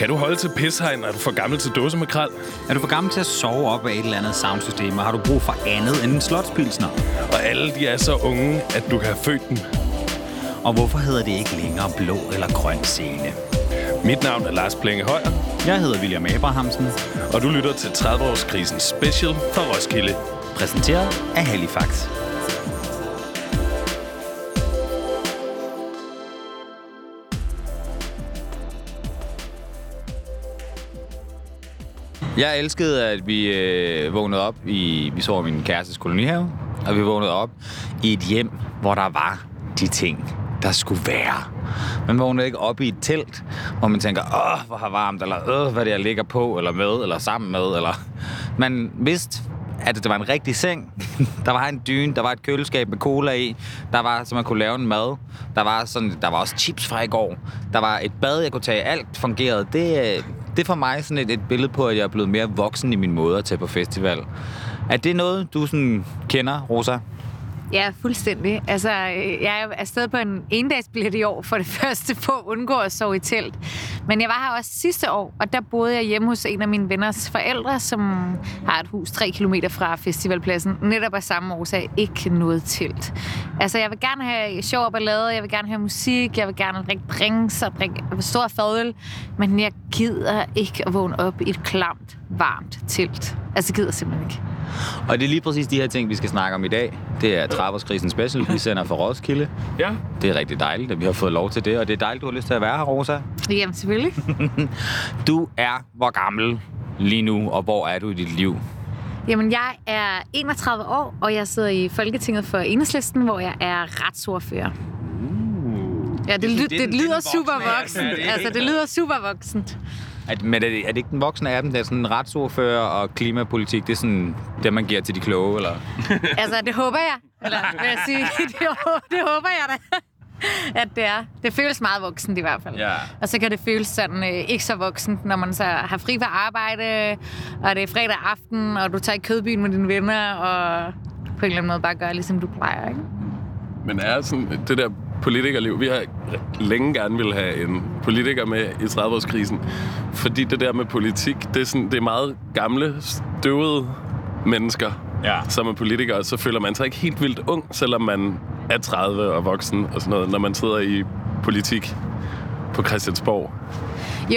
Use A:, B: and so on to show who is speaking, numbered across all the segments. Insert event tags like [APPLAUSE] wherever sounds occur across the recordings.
A: Kan du holde til pishegn? Er du for gammel til dåsemakrel?
B: Er du for gammel til at sove op af et eller andet soundsystem, og har du brug for andet end en slotspilsner?
A: Og alle de er så unge, at du kan have født dem.
B: Og hvorfor hedder det ikke længere blå eller grøn scene?
A: Mit navn er Lars Plenge Højer,
B: Jeg hedder William Abrahamsen,
A: og du lytter til 30-årskrisen special fra Roskilde.
B: præsenteret af Halifax. Jeg elskede, at vi øh, vågnede op i... Vi sov i min kærestes kolonihave, og vi vågnede op i et hjem, hvor der var de ting, der skulle være. Man vågnede ikke op i et telt, hvor man tænker, åh, hvor har varmt, eller åh, hvad det er, jeg ligger på, eller med, eller sammen med, eller... [LAUGHS] Man vidste, at det var en rigtig seng. [LAUGHS] der var en dyne, der var et køleskab med cola i, der var, så man kunne lave en mad. Der var, sådan, der var også chips fra i går. Der var et bad, jeg kunne tage. Alt fungerede. Det, øh, det er for mig sådan et, et billede på, at jeg er blevet mere voksen i min måde at tage på festival. Er det noget, du sådan kender, Rosa?
C: Ja, fuldstændig. Altså, øh, jeg er afsted på en endagsbillet i år for det [LAUGHS] første for at undgå at sove i telt. Men jeg var her også sidste år, og der boede jeg hjemme hos en af mine venners forældre, som har et hus 3 km fra festivalpladsen. Netop af samme årsag ikke noget telt. Altså, jeg vil gerne have sjov og ballade, jeg vil gerne have musik, jeg vil gerne drikke drinks og drikke stor fadøl, men jeg gider ikke at vågne op i et klamt, varmt telt. Altså, jeg gider simpelthen ikke.
B: Og det er lige præcis de her ting, vi skal snakke om i dag. Det er Traverskrisen Special, vi sender fra Roskilde.
A: Ja.
B: Det er rigtig dejligt, at vi har fået lov til det, og det er dejligt, du har lyst til at være her, Rosa.
C: Jamen, selvfølgelig. [LAUGHS]
B: Du er hvor gammel lige nu, og hvor er du i dit liv?
C: Jamen, jeg er 31 år, og jeg sidder i Folketinget for Enhedslisten, hvor jeg er retsordfører. Ja, det,
B: det
C: det,
B: det er
C: lyder super voksent. Altså, det lyder super voksent.
B: Er, men er det, er det ikke den voksne af dem, der er sådan retsordfører og klimapolitik, det er sådan det, man giver til de kloge, eller? [LAUGHS]
C: Altså, det håber jeg. Eller vil jeg sige, [LAUGHS] det, det håber jeg da. At det er. Det føles meget voksent i hvert fald.
B: Ja.
C: Og så kan det føles sådan øh, ikke så voksent, når man så har fri fra arbejde, og det er fredag aften, og du tager i kødbyen med dine venner, og på en eller anden måde bare gør, ligesom du plejer, ikke?
A: Men er sådan det der politikerliv, vi har længe gerne vil have en politiker med i 30-årskrisen, fordi det der med politik, det er, sådan, det er meget gamle, støvede mennesker,
B: Ja.
A: som er politikere, og så føler man sig ikke helt vildt ung, selvom man er 30 og voksen og sådan noget, når man sidder i politik på Christiansborg.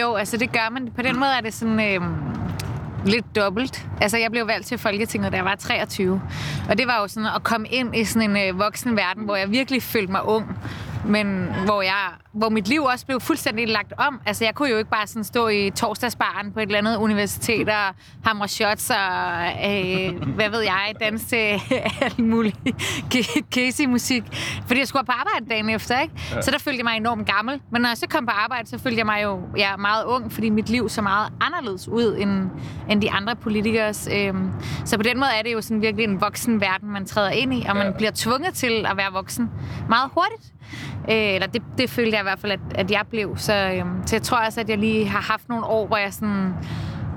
C: Jo, altså det gør man. På den måde er det sådan øh, lidt dobbelt. Altså jeg blev valgt til Folketinget, da jeg var 23. Og det var jo sådan at komme ind i sådan en øh, voksen verden, hvor jeg virkelig følte mig ung. Men hvor, jeg, hvor mit liv også blev fuldstændig lagt om. Altså jeg kunne jo ikke bare sådan stå i torsdagsbaren på et eller andet universitet og hamre shots og, øh, hvad ved jeg, danse til [LAUGHS] alt muligt Casey-musik. Fordi jeg skulle på arbejde dagen efter, ikke? Ja. Så der følte jeg mig enormt gammel. Men når jeg så kom på arbejde, så følte jeg mig jo ja, meget ung, fordi mit liv så meget anderledes ud end, end de andre politikers. Øhm, så på den måde er det jo sådan virkelig en voksen verden, man træder ind i, og man
A: Ja.
C: bliver tvunget til at være voksen meget hurtigt. Øh, eller det, det følte jeg i hvert fald, at, at jeg blev. Så, øhm, så jeg tror også, at jeg lige har haft nogle år, hvor jeg sådan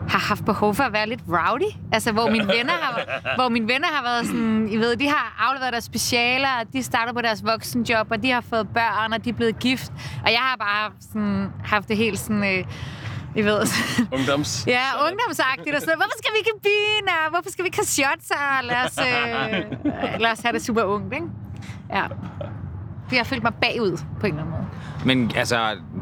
C: har haft behov for at være lidt rowdy. Altså, hvor mine venner har, [LAUGHS] hvor mine venner har været sådan, I ved, de har afleveret deres specialer, og de starter på deres voksenjob, og de har fået børn, og de er blevet gift. Og jeg har bare sådan, haft det helt sådan, øh, I ved,
A: Ungdoms. [LAUGHS]
C: Ja, ungdomsagtigt og sådan. Hvorfor skal vi ikke i byen, og hvorfor skal vi ikke have shots, og lad os, øh, lad os have det super ungt, ikke? Ja. Jeg har følt mig bagud på en eller anden måde.
B: Men altså,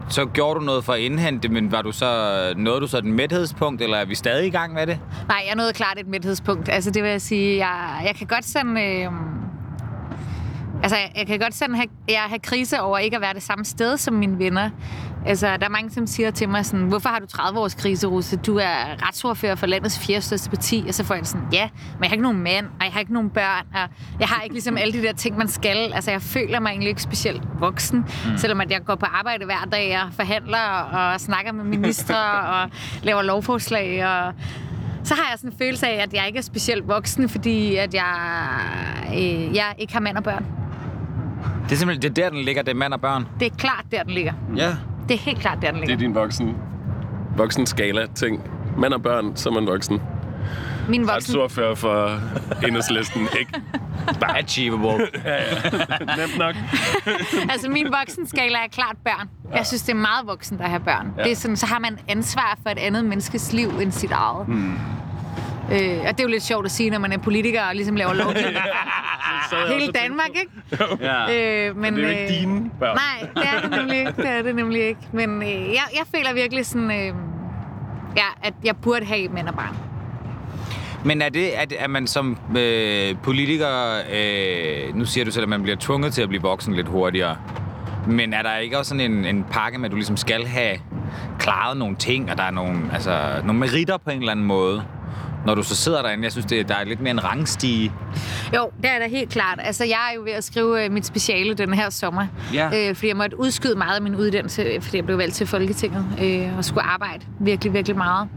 B: så gjorde du noget for at indhente det, men var du så, nåede du så et mæthedspunkt, eller er vi stadig i gang med det?
C: Nej, jeg nåede klart et mæthedspunkt. Altså, det vil jeg sige, jeg, jeg kan godt sådan... Øh, altså, jeg kan godt sådan have, jeg have krise over ikke at være det samme sted som mine venner. Altså, der er mange, som siger til mig sådan, hvorfor har du 30 års krise, Russe? Du er retsordfører for landets fjerde største parti. Og så får jeg sådan, ja, men jeg har ikke nogen mand, og jeg har ikke nogen børn, og jeg har ikke ligesom alle de der ting, man skal. Altså, jeg føler mig egentlig ikke specielt voksen, mm. selvom at jeg går på arbejde hver dag og forhandler og snakker med ministre og laver lovforslag og så har jeg sådan en følelse af, at jeg ikke er specielt voksen, fordi at jeg, øh, jeg ikke har mand og børn.
B: Det er simpelthen det er der, den ligger, det er mand og børn.
C: Det er klart, der den ligger.
B: Ja.
C: Det er helt klart, der den
A: Det er
C: ligger.
A: din voksen, voksen skala ting. Mand og børn, så er man voksen.
C: Min voksen...
A: Retsordfører for enhedslisten, ikke? [LAUGHS]
B: Achievable. [LAUGHS]
A: Nemt nok. [LAUGHS]
C: altså, min voksenskala er klart børn. Jeg synes, det er meget voksen, der har børn. Ja. Det er sådan, så har man ansvar for et andet menneskes liv end sit eget. Hmm. Øh, og det er jo lidt sjovt at sige, når man er politiker og ligesom laver lovgivning. [LAUGHS] Hele Danmark, ikke? [LAUGHS]
B: Ja.
C: Øh, men,
A: Det er jo ikke
C: øh,
A: dine børn.
C: Nej, det er det nemlig ikke. Det er det nemlig ikke. Men øh, jeg, jeg føler virkelig sådan, øh, ja, at jeg burde have mænd og barn.
B: Men er det, at, at man som øh, politiker, øh, nu siger du selv, at man bliver tvunget til at blive voksen lidt hurtigere, men er der ikke også sådan en, en pakke med, at du ligesom skal have klaret nogle ting, og der er nogle, altså, nogle meritter på en eller anden måde, når du så sidder derinde? Jeg synes, det, der er lidt mere en rangstige.
C: Jo, det er da helt klart. Altså, jeg er jo ved at skrive øh, mit speciale den her sommer.
B: Ja.
C: Øh, fordi jeg måtte udskyde meget af min uddannelse, fordi jeg blev valgt til Folketinget øh, og skulle arbejde virkelig, virkelig meget.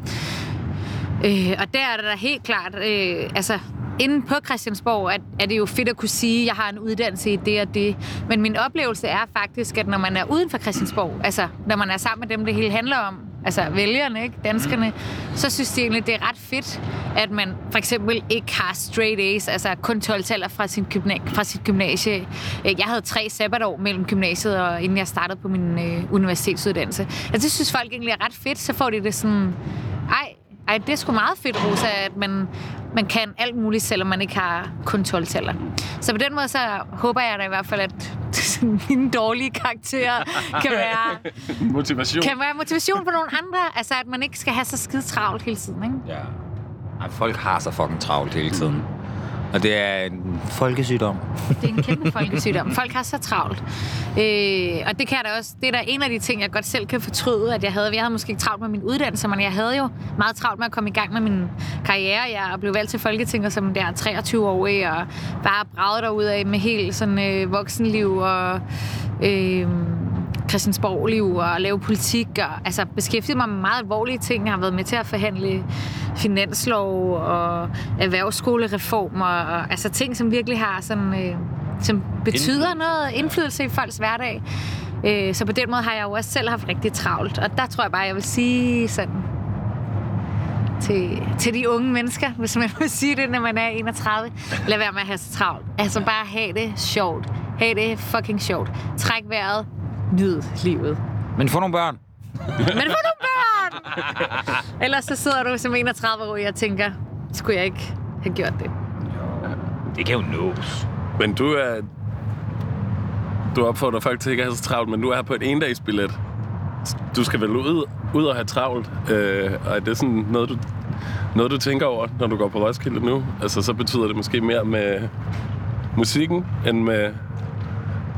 C: Øh, og der er det da helt klart, øh, altså inde på Christiansborg er, er det jo fedt at kunne sige, at jeg har en uddannelse i det og det. Men min oplevelse er faktisk, at når man er uden for Christiansborg, altså når man er sammen med dem, det hele handler om, altså vælgerne, ikke? danskerne, så synes de egentlig, det er ret fedt, at man for eksempel ikke har straight A's, altså kun 12 taller fra, sin gymna- fra sit gymnasie. Øh, Jeg havde tre sabbatår mellem gymnasiet og inden jeg startede på min øh, universitetsuddannelse. Altså det synes folk egentlig er ret fedt, så får de det sådan, ej, ej, det er sgu meget fedt, Rosa, at man, man kan alt muligt, selvom man ikke har kun 12 taller. Så på den måde, så håber jeg da i hvert fald, at [LAUGHS] mine dårlige karakterer kan være, [LAUGHS]
A: Motivation.
C: kan være motivation for nogle andre. Altså, at man ikke skal have så skide travlt hele tiden, ikke?
B: Ja. Ej, folk har så fucking travlt hele tiden. Og det er en folkesygdom.
C: Det er en kæmpe folkesygdom. Folk har så travlt. Øh, og det kan jeg da også. Det er da en af de ting, jeg godt selv kan fortryde, at jeg havde. Jeg havde måske ikke travlt med min uddannelse, men jeg havde jo meget travlt med at komme i gang med min karriere. Jeg blev valgt til Folketinget som der 23 år og bare bragede derud af med helt sådan øh, voksenliv og øh, Christiansborg-liv og lave politik og altså beskæftiget mig med meget alvorlige ting. Jeg har været med til at forhandle finanslov og erhvervsskolereformer og altså ting, som virkelig har sådan, øh, som betyder noget indflydelse i folks hverdag. Øh, så på den måde har jeg jo også selv haft rigtig travlt. Og der tror jeg bare, jeg vil sige sådan til, til de unge mennesker, hvis man vil sige det, når man er 31. Lad være med at have så travlt. Altså bare have det sjovt. Ha' det fucking sjovt. Træk vejret. Nyd livet.
B: Men få nogle børn. [LAUGHS]
C: Men få nogle børn! Ellers så sidder du som 31-årig og tænker, skulle jeg ikke have gjort det?
B: Det kan jo nås.
A: Men du er... Du opfordrer folk til ikke at have så travlt, men du er her på et endagsbillet. Du skal vel ud, ud og have travlt. Øh, og er det sådan noget, du, noget, du tænker over, når du går på Roskilde nu? Altså, så betyder det måske mere med musikken, end med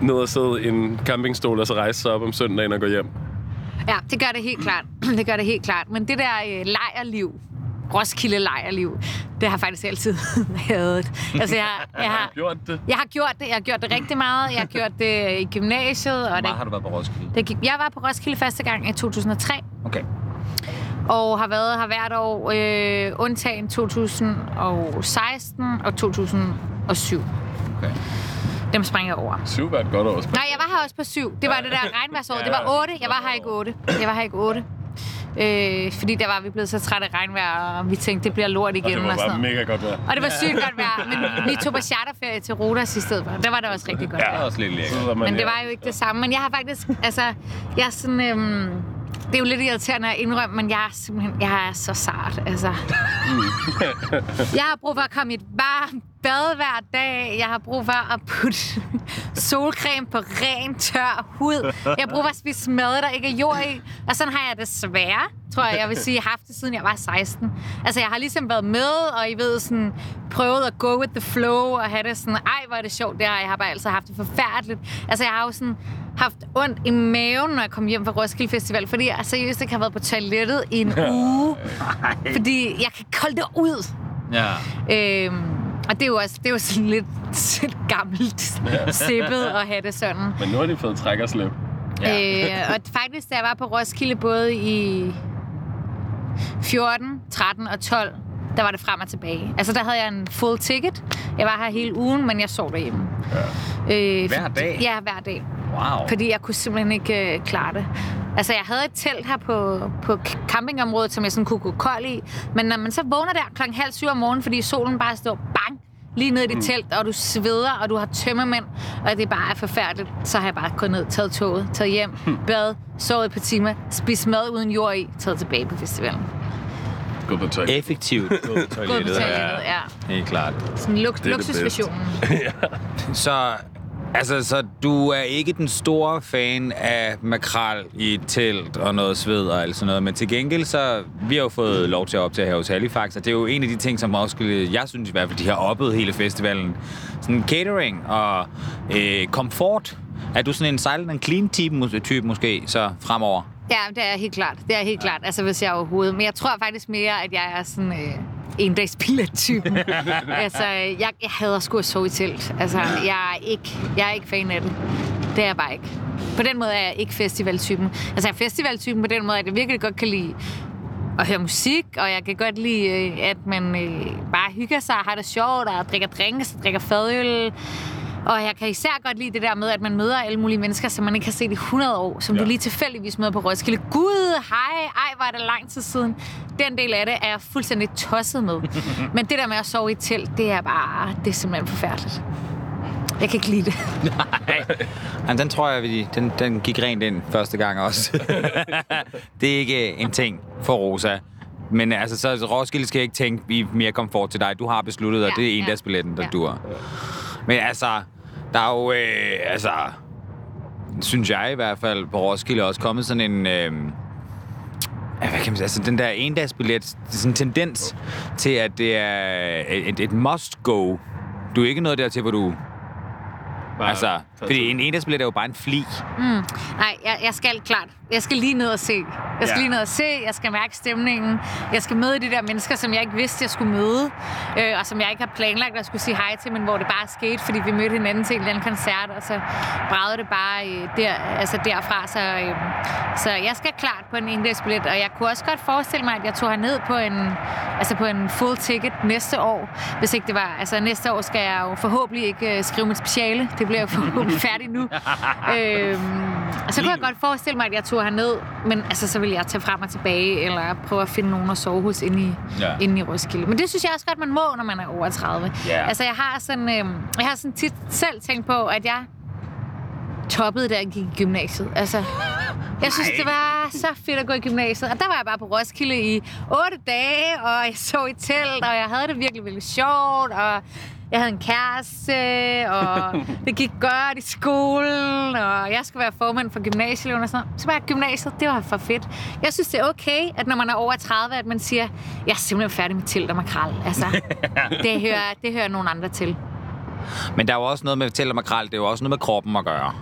A: ned og sidde i en campingstol og så rejse sig op om søndagen og gå hjem.
C: Ja, det gør det helt klart. [CLEARS THROAT] Det gør det helt klart. Men det der øh, lejerliv, Roskilde lejerliv, det har jeg faktisk altid [LAUGHS] hadet. Altså, jeg, [LAUGHS] jeg,
A: Har
C: har,
A: gjort det?
C: jeg har gjort det. Jeg har gjort det rigtig meget. Jeg har [LAUGHS] gjort det i gymnasiet. Og
B: Hvor
C: det,
B: meget har du været på Roskilde?
C: det jeg var på Roskilde første gang i 2003.
B: Okay.
C: og har været her hvert år, øh, undtagen 2016 og 2007.
B: okay.
C: Dem springer jeg over.
A: Syv var et godt år.
C: Nej, jeg var her også på syv. Det var det der regnværsår. Det var otte. Jeg var her ikke otte. Jeg var her ikke otte. Øh, fordi der var vi blevet så trætte af regnvejr, og vi tænkte, det bliver lort
A: Og
C: igen.
A: det var
C: og sådan
A: bare
C: noget.
A: mega godt vejr.
C: Og det var sygt godt vejr, men vi tog på charterferie til Rodas i stedet for. Der var det også rigtig godt
A: Ja.
C: vejr.
B: Er også lidt lækkert.
C: Men det var jo ikke det samme. Men jeg har faktisk, altså, jeg er sådan, øhm, det er jo lidt irriterende at indrømme, men jeg er simpelthen, jeg er så sart, altså. jeg har brug for at komme i et varmt bad hver dag. Jeg har brug for at putte solcreme på ren, tør hud. Jeg har brug for at spise mad, der ikke er jord i. Og sådan har jeg desværre, tror jeg, jeg vil sige, haft det siden jeg var 16. Altså, jeg har ligesom været med, og I ved, sådan, prøvet at go with the flow, og have det sådan, ej, hvor er det sjovt, det her. Jeg har bare altid haft det forfærdeligt. Altså, jeg har jo sådan haft ondt i maven, når jeg kom hjem fra Roskilde Festival, fordi jeg seriøst ikke har været på toilettet i en uge. fordi jeg kan kolde det ud.
B: Ja.
C: Øhm, og det er jo også det er jo sådan lidt, lidt gammelt sippet at have det sådan.
A: Men nu har de fået træk og slip.
B: Ja.
C: Øh, og faktisk, da jeg var på Roskilde både i 14, 13 og 12, der var det frem og tilbage. Altså, der havde jeg en full ticket. Jeg var her hele ugen, men jeg sov derhjemme. Ja. Øh,
B: Hver dag?
C: Ja, hver dag.
B: Wow.
C: Fordi jeg kunne simpelthen ikke øh, klare det. Altså, jeg havde et telt her på, på campingområdet, som jeg sådan kunne gå kold i. Men når man så vågner der klokken halv syv om morgenen, fordi solen bare står bang lige ned i dit telt, og du sveder, og du har tømmermænd, og det bare er forfærdeligt, så har jeg bare gået ned, taget toget, taget hjem, bad, sovet et par timer, spist mad uden jord i, taget tilbage på festivalen.
A: Gå på toilet.
B: Effektivt. Gå på toilettet.
C: toilettet, ja.
B: Helt klart.
C: Sådan luk- luksusversionen. [LAUGHS]
B: Så, altså, så du er ikke den store fan af makrel i et telt og noget sved og alt sådan noget, men til gengæld så, vi har jo fået lov til at optage her hos Halifax, og det er jo en af de ting, som også, jeg synes i hvert fald, de har oppet hele festivalen. Sådan catering og øh, komfort. Er du sådan en silent and clean type, type måske, så fremover?
C: Ja, det er helt klart. Det er helt klart, altså hvis jeg overhovedet. Men jeg tror faktisk mere, at jeg er sådan øh, en dags typen [LAUGHS] altså, jeg, jeg hader sgu at sove i telt. Altså, jeg er, ikke, jeg er ikke fan af det. Det er jeg bare ikke. På den måde er jeg ikke festivaltypen. Altså, jeg er festivaltypen på den måde, at jeg virkelig godt kan lide at høre musik, og jeg kan godt lide, øh, at man øh, bare hygger sig og har det sjovt, og drikker drinks, og drikker fadøl. Og jeg kan især godt lide det der med, at man møder alle mulige mennesker, som man ikke har set i 100 år, som ja. Du lige tilfældigvis møder på Roskilde. Gud, hej, ej, var det lang tid siden. Den del af det er jeg fuldstændig tosset med. [LAUGHS] Men det der med at sove i et telt, det er bare, det er simpelthen forfærdeligt. Jeg kan ikke lide det.
B: Jamen, den tror jeg, vi, den, den gik rent ind første gang også. [LAUGHS] det er ikke en ting for Rosa. Men altså, så Roskilde skal jeg ikke tænke, vi er mere komfort til dig. Du har besluttet, at
C: Ja,
B: det er
C: ja.
B: endagsbilletten, der
C: Ja.
B: dur. Men altså, der er jo, øh, altså, synes jeg i hvert fald, på Roskilde også kommet sådan en... Øh, ja, hvad kan man sige, altså den der endagsbillet, det er sådan en tendens til, at det er et, et must-go. Du er ikke noget dertil, hvor du...
A: Bare
B: Altså, fordi en endagsbillet er jo bare en fli.
C: Nej, jeg, jeg skal klart. Jeg skal lige ned og se. Jeg skal
B: Ja.
C: lige ned og se, jeg skal mærke stemningen. Jeg skal møde de der mennesker, som jeg ikke vidste, jeg skulle møde. Øh, og som jeg ikke har planlagt at skulle sige hej til, men hvor det bare skete, fordi vi mødte hinanden til en eller anden koncert, og så bragede det bare øh, der, altså derfra. Så, øh, så jeg skal klart på en endagsbillet, og jeg kunne også godt forestille mig, at jeg tog ned på en, altså på en full ticket næste år, hvis ikke det var. Altså næste år skal jeg jo forhåbentlig ikke øh, skrive mit speciale. Det bliver jeg forhåbentlig færdig nu. [LAUGHS] øhm, og så kunne jeg godt forestille mig, at jeg tog herned, men altså, så vil jeg tage frem og tilbage, eller prøve at finde nogen at sove hos inde i,
B: Ja.
C: inde i Roskilde. Men det synes jeg også godt, man må, når man er over 30.
B: Ja.
C: Altså, jeg har sådan, øh, jeg har sådan tit selv tænkt på, at jeg toppede, da jeg gik i gymnasiet. Altså, [LAUGHS] jeg synes, det var så fedt at gå i gymnasiet. Og der var jeg bare på Roskilde i otte dage, og jeg så i telt, og jeg havde det virkelig, virkelig sjovt, og jeg havde en kæreste, og [LAUGHS] det gik godt i skolen, og jeg skulle være formand for gymnasieeleven og sådan noget. Så var jeg gymnasiet, det var for fedt. Jeg synes, det er okay, at når man er over 30, at man siger, jeg er simpelthen færdig med telt og makrel. Altså, [LAUGHS] det hører, det hører nogle andre til.
B: Men der er jo også noget med tæl og makrel, det er jo også noget med kroppen at gøre.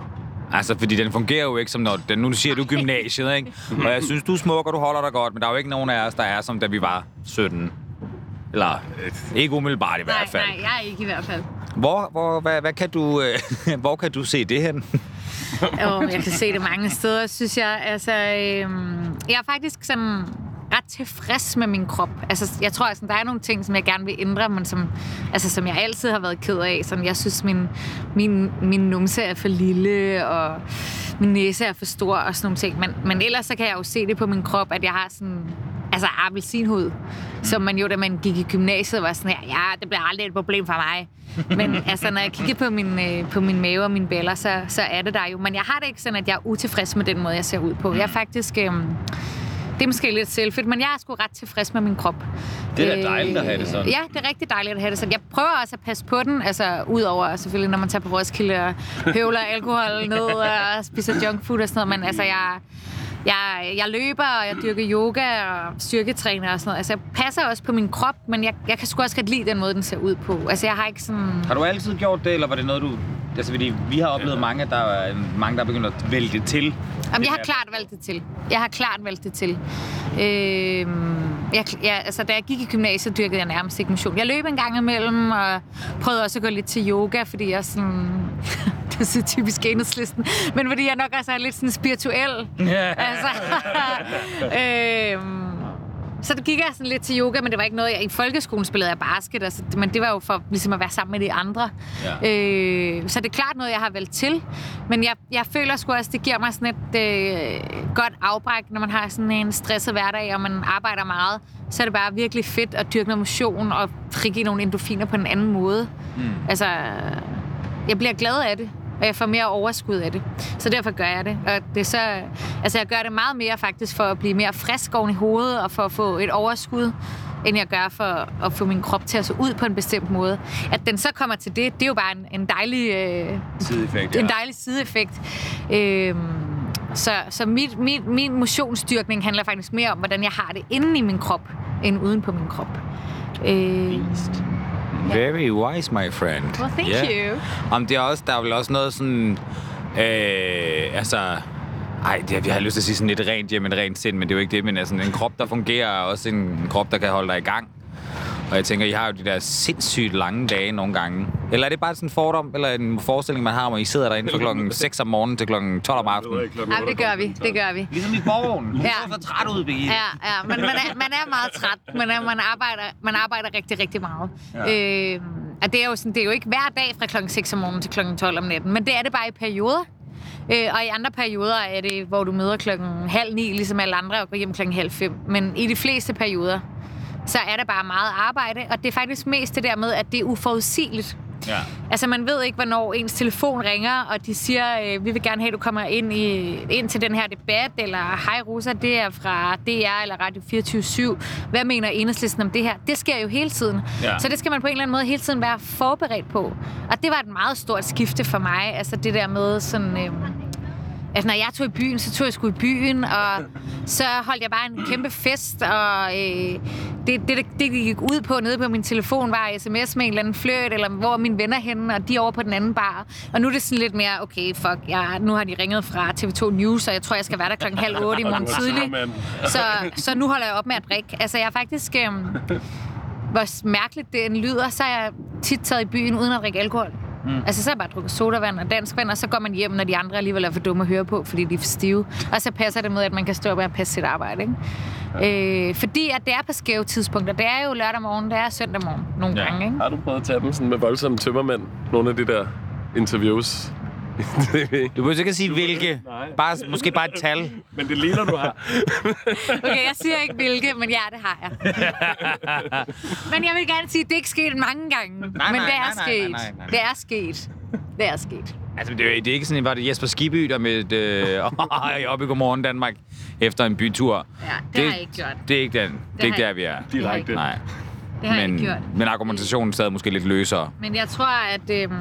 B: Altså, fordi den fungerer jo ikke som når... Den, nu siger du gymnasiet, ikke? Og jeg synes, du er smuk, og du holder dig godt, men der er jo ikke nogen af os, der er som da vi var 17. Eller ikke umiddelbart i hvert
C: Nej,
B: fald.
C: nej, jeg er ikke i hvert fald.
B: Hvor, hvor, hvad, hvad kan du, øh, [LAUGHS] hvor kan du se det hen? [LAUGHS]
C: Jo, jeg kan se det mange steder, synes jeg. Altså, øhm, jeg er faktisk sådan ret tilfreds med min krop. Altså, jeg tror, at der er nogle ting, som jeg gerne vil ændre, men som, altså, som jeg altid har været ked af. Som jeg synes, min, min, min numse er for lille, og min næse er for stor, og sådan nogle ting. Men, men ellers så kan jeg jo se det på min krop, at jeg har sådan altså appelsinhud, som man jo, da man gik i gymnasiet, var sådan her, ja, det bliver aldrig et problem for mig. Men [LAUGHS] altså, når jeg kigger på min, øh, på min mave og mine bæller, så, så er det der jo. Men jeg har det ikke sådan, at jeg er utilfreds med den måde, jeg ser ud på. Jeg er faktisk... Øh, det er måske lidt selvfedt, men jeg er sgu ret tilfreds med min krop.
B: Det er da dejligt at have det sådan.
C: Ja, det er rigtig dejligt at have det sådan. Jeg prøver også at passe på den, altså udover selvfølgelig, når man tager på Roskilde og høvler alkohol ned og spiser junkfood og sådan noget, men altså jeg, jeg, jeg løber, og jeg dyrker yoga og styrketræner og sådan noget. Altså jeg passer også på min krop, men jeg, jeg kan sgu også godt lide den måde, den ser ud på. Altså jeg har ikke sådan...
B: Har du altid gjort det, eller var det noget, du... Altså, fordi vi har oplevet mange, der er mange, der er begyndt at vælge det til.
C: Jamen, jeg har klart valgt det til. Jeg har klart valgt det til. Øhm, jeg, jeg, altså, da jeg gik i gymnasiet, dyrkede jeg nærmest ikke motion. Jeg løb en gang imellem, og prøvede også at gå lidt til yoga, fordi jeg sådan... det er så typisk enhedslisten. Men fordi jeg nok også er lidt sådan spirituel.
B: Ja.
C: altså, [LAUGHS] øhm, så det gik jeg sådan lidt til yoga, men det var ikke noget, jeg i folkeskolen spillede jeg basket, altså, men det var jo for ligesom at være sammen med de andre.
B: Ja.
C: Øh, så det er klart noget, jeg har valgt til, men jeg, jeg føler sgu også, det giver mig sådan et øh, godt afbræk, når man har sådan en stresset hverdag, og man arbejder meget, så er det bare virkelig fedt at dyrke noget motion og frigive nogle endorfiner på en anden måde. Mm. Altså, jeg bliver glad af det, og jeg får mere overskud af det. Så derfor gør jeg det. Og det er så, altså jeg gør det meget mere faktisk for at blive mere frisk oven i hovedet, og for at få et overskud, end jeg gør for at få min krop til at se ud på en bestemt måde. At den så kommer til det, det er jo bare en, en dejlig... Øh,
B: Sideeffekt,
C: en dejlig sideeffekt. Øhm, så så mit, mit, min motionsstyrkning handler faktisk mere om, hvordan jeg har det inde i min krop, end uden på min krop. Øh,
B: Very wise, my friend.
C: well, thank
B: Ja.
C: you.
B: Om det er også, der er vel også noget sådan... Øh, altså... Ej, det, jeg har lyst til at sige sådan et rent hjem, et rent sind, men det er jo ikke det. Men altså, en krop, der fungerer, er også en krop, der kan holde dig i gang. Og jeg tænker, I har jo de der sindssygt lange dage nogle gange. Eller er det bare sådan en fordom, eller en forestilling, man har om, at I sidder derinde fra klokken 6 om morgenen til klokken 12 om aftenen?
C: Ja, det gør vi. Det gør vi.
B: Ligesom i borgen. Du
C: Ja.
B: så træt ud, Birgitte.
C: Ja, ja, men man er, man er meget træt, men man arbejder, man arbejder rigtig, rigtig meget. Ja. Øh, og det er, jo sådan, det er jo ikke hver dag fra klokken 6 om morgenen til klokken 12 om natten, men det er det bare i perioder. Øh, og i andre perioder er det, hvor du møder klokken halv ni, ligesom alle andre, og går hjem klokken halv fem. Men i de fleste perioder, så er der bare meget arbejde, og det er faktisk mest det der med, at det er uforudsigeligt.
B: Ja.
C: Altså, man ved ikke, hvornår ens telefon ringer, og de siger, øh, vi vil gerne have, at du kommer ind, i, ind til den her debat, eller hej Rosa, det er fra DR eller Radio 24 Hvad mener enhedslisten om det her? Det sker jo hele tiden.
B: Ja.
C: Så det skal man på en eller anden måde hele tiden være forberedt på. Og det var et meget stort skifte for mig, altså det der med sådan... Øh, Altså, når jeg tog i byen, så tog jeg sgu i byen, og så holdt jeg bare en kæmpe fest, og øh, det, det, det, gik ud på nede på min telefon, var sms med en eller anden fløjt, eller hvor er mine venner henne, og de er over på den anden bar. Og nu er det sådan lidt mere, okay, fuck, jeg, nu har de ringet fra TV2 News, og jeg tror, jeg skal være der klokken halv otte i [LAUGHS] morgen tidlig. Så, så nu holder jeg op med at drikke. Altså, jeg er faktisk... Øh, hvor mærkeligt det end lyder, så har jeg tit taget i byen uden at drikke alkohol. Mm. Altså, så har jeg bare drukket sodavand og dansk vand, og så går man hjem, når de andre alligevel er for dumme at høre på, fordi de er for stive. Og så passer det med, at man kan stå op og passe sit arbejde, ikke? Ja. Øh, fordi at det er på skæve tidspunkter. Det er jo lørdag morgen, det er søndag morgen nogle
B: Ja.
C: gange, ikke?
A: Har du prøvet at tage dem sådan med voldsomme tømmermænd? Nogle af de der interviews? [LAUGHS]
B: Du behøver ikke at sige hvilke.
A: Nej.
B: Bare, måske bare et tal.
A: Men det ligner, du har.
C: Okay, jeg siger ikke hvilke, men ja, det har jeg. [LAUGHS] men jeg vil gerne sige, at det er ikke sket mange gange.
B: Nej,
C: men
B: nej,
C: det er
B: nej, nej,
C: sket.
B: nej, nej.
C: Det er sket. Det er sket.
B: Altså, det er, det er ikke sådan, var det Jesper Skibby, der med øh, [LAUGHS] oppe i Godmorgen Danmark efter en bytur.
C: Ja, det har jeg ikke gjort.
B: Det er ikke, den, det er ikke der,
C: jeg-
B: vi er.
C: Det har jeg
A: Direkte.
C: ikke.
B: Nej.
C: Det har jeg
B: Men,
C: ikke gjort.
B: men argumentationen stadig måske lidt løsere.
C: Men jeg tror, at... Øhm,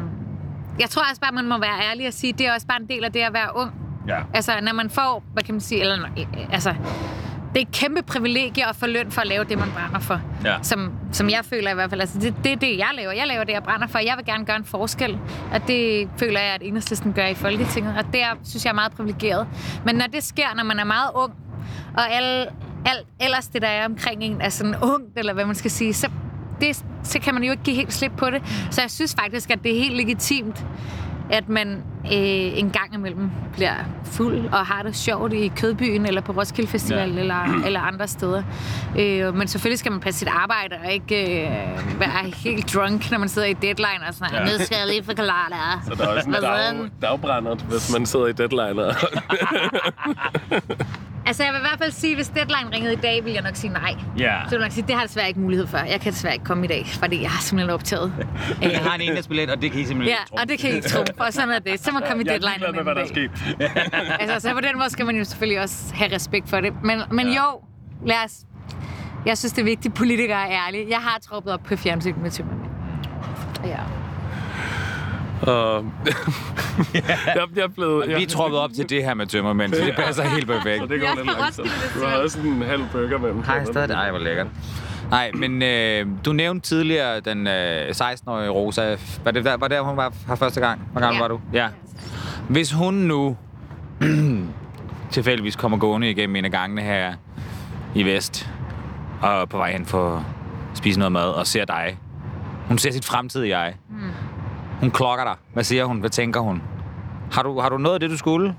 C: jeg tror også bare, man må være ærlig og sige, det er også bare en del af det at være ung.
A: Ja.
C: Altså, når man får, hvad kan man sige, eller, øh, altså, det er et kæmpe privilegie at få løn for at lave det, man brænder for.
B: Ja.
C: Som, som jeg føler i hvert fald. Altså, det, det er det, jeg laver. Jeg laver det, jeg brænder for. Jeg vil gerne gøre en forskel. Og det føler jeg, at enhedslisten gør i Folketinget. Og det er, synes jeg er meget privilegeret. Men når det sker, når man er meget ung, og alle, alt ellers det, der er omkring en, er sådan ungt, eller hvad man skal sige, så, det, så kan man jo ikke give helt slip på det. Så jeg synes faktisk, at det er helt legitimt, at man øh, en gang imellem bliver fuld og har det sjovt i Kødbyen eller på Roskilde Festival
B: Ja.
C: eller, eller andre steder. Øh, men selvfølgelig skal man passe sit arbejde og ikke øh, være helt drunk, når man sidder i deadline og sådan
B: Ja.
C: ja. Nu skal jeg lige forklare dig.
A: Så der er også en dag, dagbrænder, hvis man sidder i deadline. [LAUGHS]
C: Altså jeg vil i hvert fald sige, hvis deadline ringede i dag, vil jeg nok sige nej.
B: Ja.
C: Så vil jeg nok sige, det har jeg desværre ikke mulighed for. Jeg kan desværre ikke komme i dag, fordi jeg har simpelthen optaget. [LAUGHS]
B: Jeg har en endagsbillet, og det kan I simpelthen
C: Ja, og det kan I ikke tro. Og sådan er det. Så må man [LAUGHS] komme i
A: jeg er
C: deadline
A: ligeglad
C: en
A: med, hvad der er. [LAUGHS]
C: Altså, så på den måde skal man jo selvfølgelig også have respekt for det. Men, men
B: Ja.
C: ja. jo, lad os... Jeg synes, det er vigtigt, at politikere er ærlige. Jeg har troppet op på fjernsyn med tømmermænd. Ja.
A: Og... [LAUGHS] jeg, jeg er blevet... Jeg,
B: Vi er troppet op til det her med tømmermænd, så det passer helt perfekt.
A: Så det går
C: Jeg
A: lidt
C: er
A: langsomt. Du har også en halv burger mellem.
B: Hej, stadig. Ej, hvor lækkert. Nej, men øh, du nævnte tidligere den øh, 16-årige Rosa. Var det der, var der, hun var her første gang? Hvor gammel
C: Ja.
B: var du? Ja. Hvis hun nu [CLEARS THROAT] tilfældigvis kommer gående igennem en af gangene her i Vest, og på vej hen for at spise noget mad, og ser dig. Hun ser sit fremtidige jeg.
C: Mm.
B: Hun klokker dig. Hvad siger hun? Hvad tænker hun? Har du, har du noget af det, du skulle?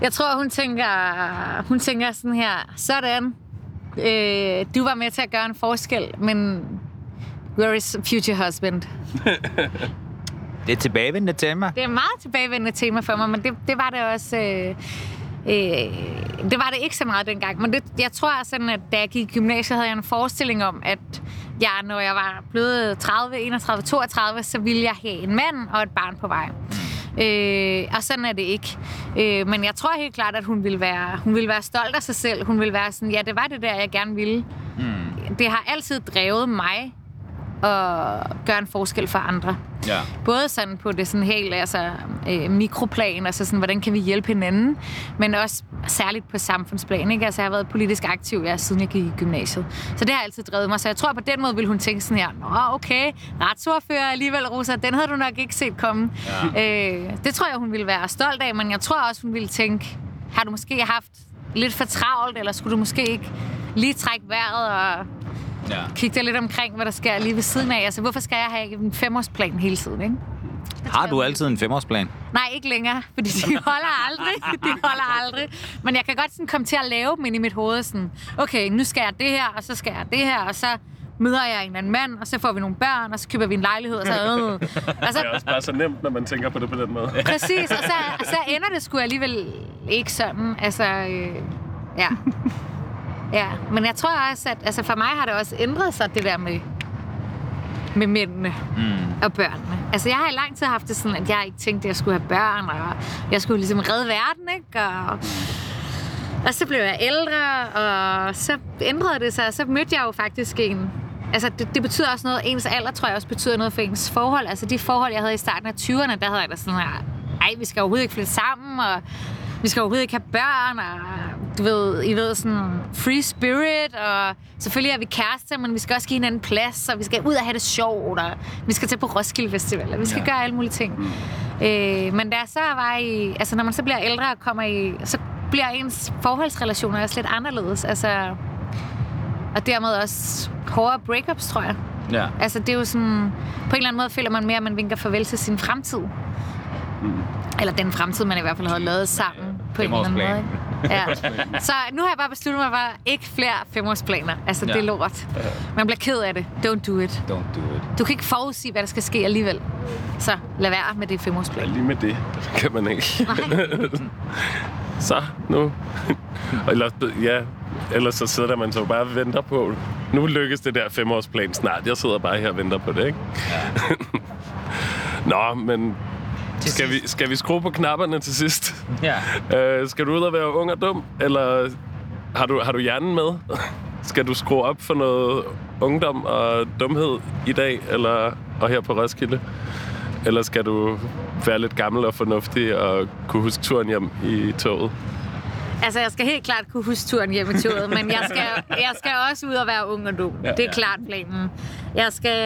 C: Jeg tror, hun tænker, hun tænker sådan her, sådan, øh, du var med til at gøre en forskel, men where is future husband?
B: Det er et tilbagevendende tema.
C: Det er et meget tilbagevendende tema for mig, men det, det var det også... Øh, øh, det var det ikke så meget dengang, men det, jeg tror sådan, at da jeg gik i gymnasiet, havde jeg en forestilling om, at jeg, når jeg var blevet 30, 31, 32, så ville jeg have en mand og et barn på vej. Øh, og sådan er det ikke. Øh, men jeg tror helt klart, at hun ville, være, hun ville være stolt af sig selv. Hun ville være sådan, ja, det var det der, jeg gerne ville. Mm. Det har altid drevet mig at gøre en forskel for andre.
B: Ja.
C: Både sådan på det sådan helt altså, øh, mikroplan, altså sådan, hvordan kan vi hjælpe hinanden, men også særligt på samfundsplan. Ikke? Altså, jeg har været politisk aktiv ja, siden jeg gik i gymnasiet. Så det har altid drevet mig. Så jeg tror, på den måde vil hun tænke sådan her, Nå, okay, retsordfører alligevel, Rosa, den havde du nok ikke set komme. Ja. Øh, det tror jeg, hun ville være stolt af, men jeg tror også, hun ville tænke, har du måske haft lidt for travlt, eller skulle du måske ikke lige trække vejret og
B: ja.
C: kigge dig lidt omkring, hvad der sker lige ved siden af. Altså, hvorfor skal jeg have en femårsplan hele tiden, ikke?
B: Har du altid en femårsplan?
C: Nej, ikke længere, fordi de holder aldrig. [LAUGHS] De holder aldrig. Men jeg kan godt sådan komme til at lave dem ind i mit hoved. Sådan, okay, nu skal jeg det her, og så skal jeg det her, og så møder jeg en anden mand, og så får vi nogle børn, og så køber vi en lejlighed, og så... Øh. Og [LAUGHS]
A: Det
C: så
A: er også bare så nemt, når man tænker på det på den måde.
C: præcis, og så, og så ender det sgu alligevel ikke sådan. Altså, øh, ja. [LAUGHS] Ja, men jeg tror også, at altså for mig har det også ændret sig, det der med, med mændene
B: Mm.
C: og børnene. Altså, jeg har i lang tid haft det sådan, at jeg ikke tænkte, at jeg skulle have børn, og jeg skulle ligesom redde verden, ikke? Og, og så blev jeg ældre, og så ændrede det sig, og så mødte jeg jo faktisk en... Altså, det, det betyder også noget. Ens alder, tror jeg, også betyder noget for ens forhold. Altså, de forhold, jeg havde i starten af 20'erne, der havde jeg da sådan her... Ej, vi skal overhovedet ikke flytte sammen, og vi skal overhovedet ikke have børn, og du ved, I ved, sådan free spirit, og selvfølgelig er vi kærester, men vi skal også give hinanden plads, og vi skal ud og have det sjovt, og vi skal tage på Roskilde Festival, og vi skal ja. gøre alle mulige ting. Mm. Øh, men da jeg så var i, altså når man så bliver ældre og kommer i, så bliver ens forholdsrelationer også lidt anderledes, altså, og dermed også hårdere breakups, tror jeg.
B: Ja.
C: Altså, det er jo sådan... På en eller anden måde føler man mere, at man vinker farvel til sin fremtid. Mm. Eller den fremtid, man i hvert fald havde lavet sammen på en eller anden måde. Ja. [LAUGHS] Så nu har jeg bare besluttet mig for ikke flere femårsplaner. Altså, ja. det er
B: Ja.
C: lort. Man bliver ked af det. Don't do it.
B: Don't do it.
C: Du kan ikke forudsige, hvad der skal ske alligevel. Så lad være med det
A: Ja,
C: femårsplan.
A: lige med det kan man ikke.
C: Nej. [LAUGHS]
A: Så, nu. Eller, ja, ellers så sidder man så bare og venter på, nu lykkes det der femårsplan snart. Jeg sidder bare her og venter på det, ikke? [LAUGHS] Nå, men skal vi, skal vi skrue på knapperne til sidst?
B: Ja. [LAUGHS]
A: Øh, skal du ud og være ung og dum, eller har du, har du hjernen med? [LAUGHS] Skal du skrue op for noget ungdom og dumhed i dag, eller og her på Roskilde? Eller skal du være lidt gammel og fornuftig og kunne huske turen hjem i toget?
C: Altså, jeg skal helt klart kunne huske turen hjem i toget, men jeg skal, jeg skal også ud og være ung og dum. Det er klart planen. Jeg skal,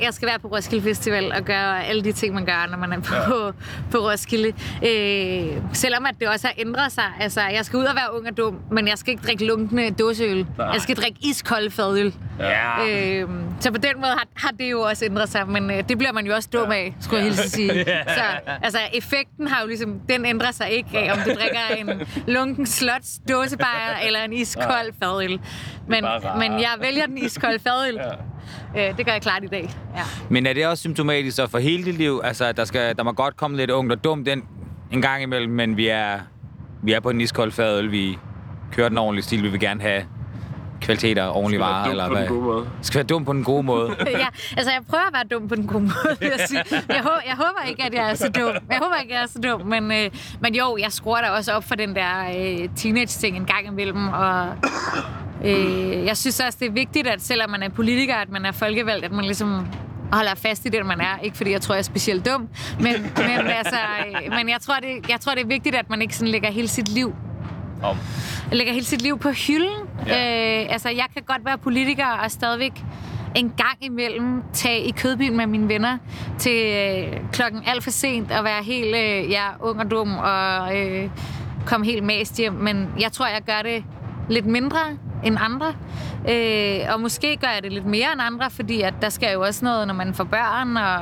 C: jeg skal være på Roskilde Festival og gøre alle de ting, man gør, når man er på, på Roskilde. Øh, selvom at det også har ændret sig. Altså, jeg skal ud og være ung og dum, men jeg skal ikke drikke lunkende dåseøl.
A: Nej.
C: Jeg skal drikke iskold fadøl.
B: Ja.
C: Øh, så på den måde har, har det jo også ændret sig, men øh, det bliver man jo også dum af, skulle jeg hilse sige. [LAUGHS] Så altså, effekten har jo ligesom, den ændrer sig ikke af, om du drikker en lunken slots dåsebajer eller en iskold fadøl. Men, men jeg vælger den iskolde fadøl. Øh, det gør jeg klart i dag. Ja.
B: Men er det også symptomatisk så for hele dit liv? Altså, der, skal, der må godt komme lidt ungt og dumt den en gang imellem, men vi er, vi er på en iskold fadøl. Vi kører den ordentlige stil. Vi vil gerne have kvaliteter, ordentlige
A: Skal være
B: varer. Eller
A: på den
B: hvad?
A: gode måde.
B: Skal være dum på den gode måde. [LAUGHS]
C: ja, altså jeg prøver at være dum på den gode måde, jeg sige. Jeg, håber, jeg håber ikke, at jeg er så dum. Jeg håber ikke, at jeg er så dum, men, øh, men jo, jeg skruer da også op for den der øh, teenage-ting en gang imellem, og øh, jeg synes også, det er vigtigt, at selvom man er politiker, at man er folkevalgt, at man ligesom holder fast i det, man er. Ikke fordi jeg tror, jeg er specielt dum, men, men, [LAUGHS] altså, øh, men jeg, tror, det, jeg tror, det er vigtigt, at man ikke sådan lægger hele sit liv
B: Om.
C: lægger hele sit liv på hylden. Ja. Øh, altså, jeg kan godt være politiker og stadigvæk en gang imellem tage i kødbyen med mine venner til øh, klokken alt for sent og være helt øh, ja, ung og dum og øh, komme helt mast hjem. Men jeg tror, jeg gør det lidt mindre end andre. Øh, og måske gør jeg det lidt mere end andre, fordi at der skal jo også noget, når man får børn og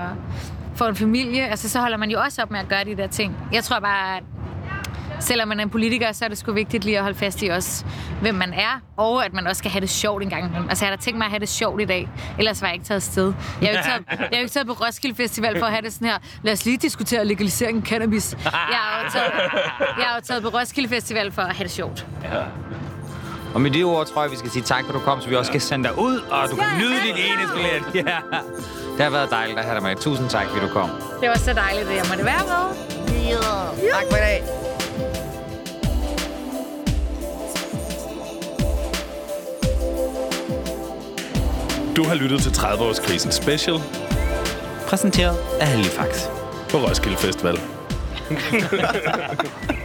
C: får en familie. Altså, så holder man jo også op med at gøre de der ting. Jeg tror bare, at selvom man er en politiker, så er det sgu vigtigt lige at holde fast i også, hvem man er, og at man også skal have det sjovt en gang imellem. Altså, jeg har da tænkt mig at have det sjovt i dag, ellers var jeg ikke taget sted. Jeg er jo ikke taget, jeg er jo ikke taget på Roskilde Festival for at have det sådan her, lad os lige diskutere legalisering af cannabis. Jeg er jo taget, jeg jo taget på Roskilde Festival for at have det sjovt. Ja.
B: Og med de ord tror jeg, vi skal sige tak, for du kom, så vi også kan sende dig ud, og du kan nyde din ene billet. Ja. Det har været dejligt at have dig med. Tusind tak, fordi du kom.
C: Det var så dejligt, at jeg måtte være med.
B: Tak for i dag.
A: Du har lyttet til 30-årskrisen special
B: Præsenteret af Halifax.
A: på Roskilde Festival. [LAUGHS]